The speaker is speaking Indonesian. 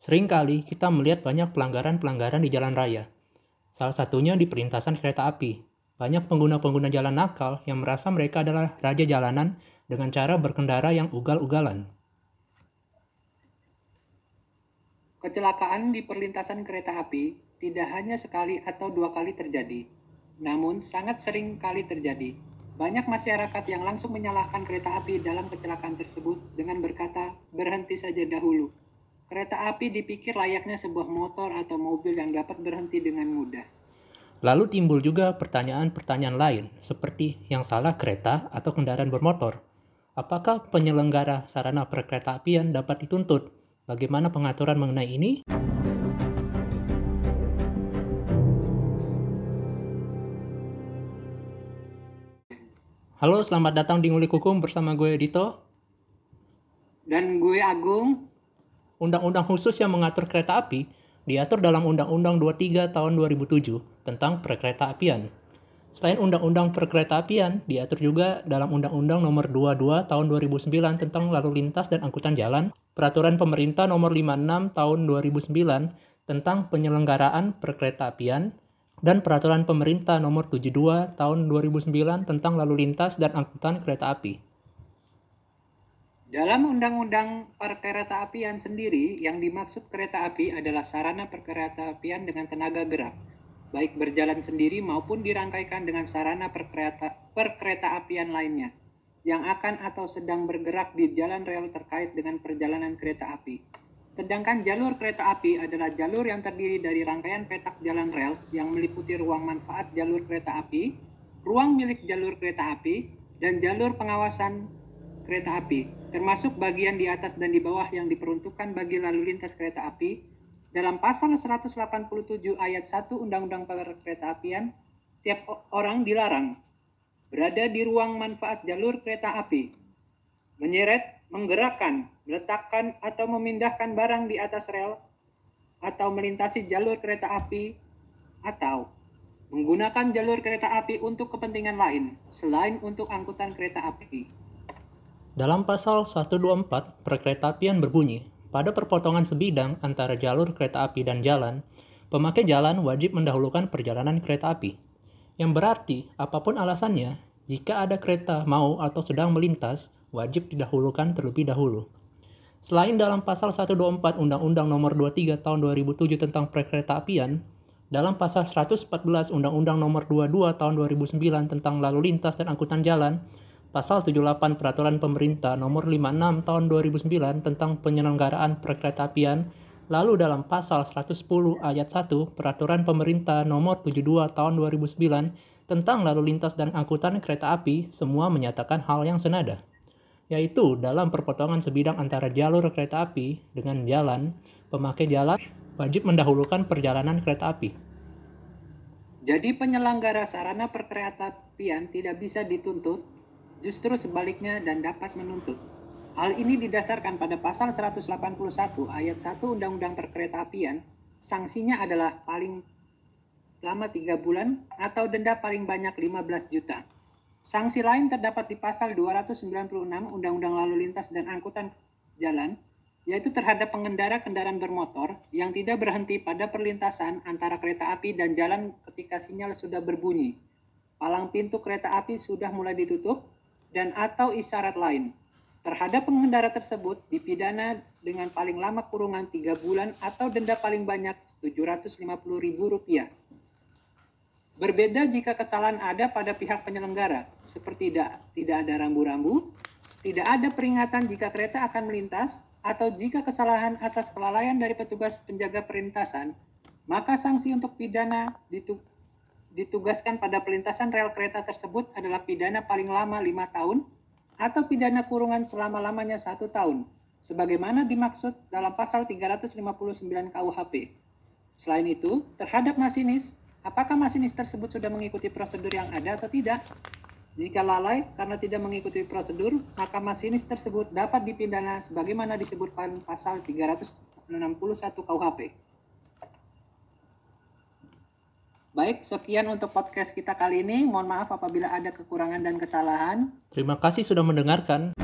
Seringkali kita melihat banyak pelanggaran-pelanggaran di jalan raya. Salah satunya di perlintasan kereta api. Banyak pengguna-pengguna jalan nakal yang merasa mereka adalah raja jalanan dengan cara berkendara yang ugal-ugalan. Kecelakaan di perlintasan kereta api tidak hanya sekali atau dua kali terjadi, namun sangat sering kali terjadi. Banyak masyarakat yang langsung menyalahkan kereta api dalam kecelakaan tersebut dengan berkata, berhenti saja dahulu. Kereta api dipikir layaknya sebuah motor atau mobil yang dapat berhenti dengan mudah. Lalu timbul juga pertanyaan-pertanyaan lain, seperti yang salah kereta atau kendaraan bermotor. Apakah penyelenggara sarana perkereta apian dapat dituntut? Bagaimana pengaturan mengenai ini? Halo, selamat datang di Ngulik Hukum bersama gue Dito. Dan gue Agung. Undang-undang khusus yang mengatur kereta api diatur dalam Undang-Undang 23 tahun 2007 tentang perkereta apian. Selain Undang-Undang perkereta apian, diatur juga dalam Undang-Undang Nomor 22 tahun 2009 tentang lalu lintas dan angkutan jalan, Peraturan Pemerintah Nomor 56 tahun 2009 tentang penyelenggaraan perkereta apian, dan Peraturan Pemerintah Nomor 72 Tahun 2009 tentang Lalu Lintas dan Angkutan Kereta Api. Dalam Undang-Undang Perkereta Apian sendiri, yang dimaksud kereta api adalah sarana perkereta apian dengan tenaga gerak, baik berjalan sendiri maupun dirangkaikan dengan sarana perkereta, perkereta apian lainnya, yang akan atau sedang bergerak di jalan rel terkait dengan perjalanan kereta api. Sedangkan jalur kereta api adalah jalur yang terdiri dari rangkaian petak jalan rel yang meliputi ruang manfaat jalur kereta api, ruang milik jalur kereta api, dan jalur pengawasan kereta api, termasuk bagian di atas dan di bawah yang diperuntukkan bagi lalu lintas kereta api. Dalam pasal 187 ayat 1 Undang-Undang Perkereta Apian, setiap orang dilarang berada di ruang manfaat jalur kereta api, menyeret, menggerakkan, meletakkan atau memindahkan barang di atas rel, atau melintasi jalur kereta api, atau menggunakan jalur kereta api untuk kepentingan lain selain untuk angkutan kereta api. Dalam pasal 124, perkeretaapian berbunyi, pada perpotongan sebidang antara jalur kereta api dan jalan, pemakai jalan wajib mendahulukan perjalanan kereta api. Yang berarti, apa pun alasannya, jika ada kereta mau atau sedang melintas, wajib didahulukan terlebih dahulu. Selain dalam pasal 124 Undang-Undang Nomor 23 Tahun 2007 tentang Perkeretaapian, dalam pasal 114 Undang-Undang Nomor 22 Tahun 2009 tentang Lalu Lintas dan Angkutan Jalan, pasal 78 Peraturan Pemerintah Nomor 56 Tahun 2009 tentang Penyelenggaraan Perkeretaapian, lalu dalam pasal 110 ayat 1 Peraturan Pemerintah Nomor 72 Tahun 2009 tentang Lalu Lintas dan Angkutan Kereta Api, semua menyatakan hal yang senada yaitu dalam perpotongan sebidang antara jalur kereta api dengan jalan, pemakai jalan wajib mendahulukan perjalanan kereta api. Jadi penyelenggara sarana perkeretaapian tidak bisa dituntut, justru sebaliknya dan dapat menuntut. Hal ini didasarkan pada pasal 181 ayat 1 Undang-Undang Perkeretaapian, sanksinya adalah paling lama 3 bulan atau denda paling banyak 15 juta. Sanksi lain terdapat di pasal 296 Undang-Undang Lalu Lintas dan Angkutan Jalan, yaitu terhadap pengendara kendaraan bermotor yang tidak berhenti pada perlintasan antara kereta api dan jalan ketika sinyal sudah berbunyi, palang pintu kereta api sudah mulai ditutup, dan atau isyarat lain. Terhadap pengendara tersebut dipidana dengan paling lama kurungan 3 bulan atau denda paling banyak Rp750.000. Berbeda jika kesalahan ada pada pihak penyelenggara, seperti tidak, tidak ada rambu-rambu, tidak ada peringatan jika kereta akan melintas, atau jika kesalahan atas kelalaian dari petugas penjaga perlintasan, maka sanksi untuk pidana ditugaskan pada pelintasan rel kereta tersebut adalah pidana paling lama lima tahun atau pidana kurungan selama-lamanya satu tahun, sebagaimana dimaksud dalam pasal 359 KUHP. Selain itu, terhadap masinis, Apakah masinis tersebut sudah mengikuti prosedur yang ada atau tidak? Jika lalai karena tidak mengikuti prosedur, maka masinis tersebut dapat dipidana sebagaimana disebutkan pasal 361 KUHP. Baik, sekian untuk podcast kita kali ini. Mohon maaf apabila ada kekurangan dan kesalahan. Terima kasih sudah mendengarkan.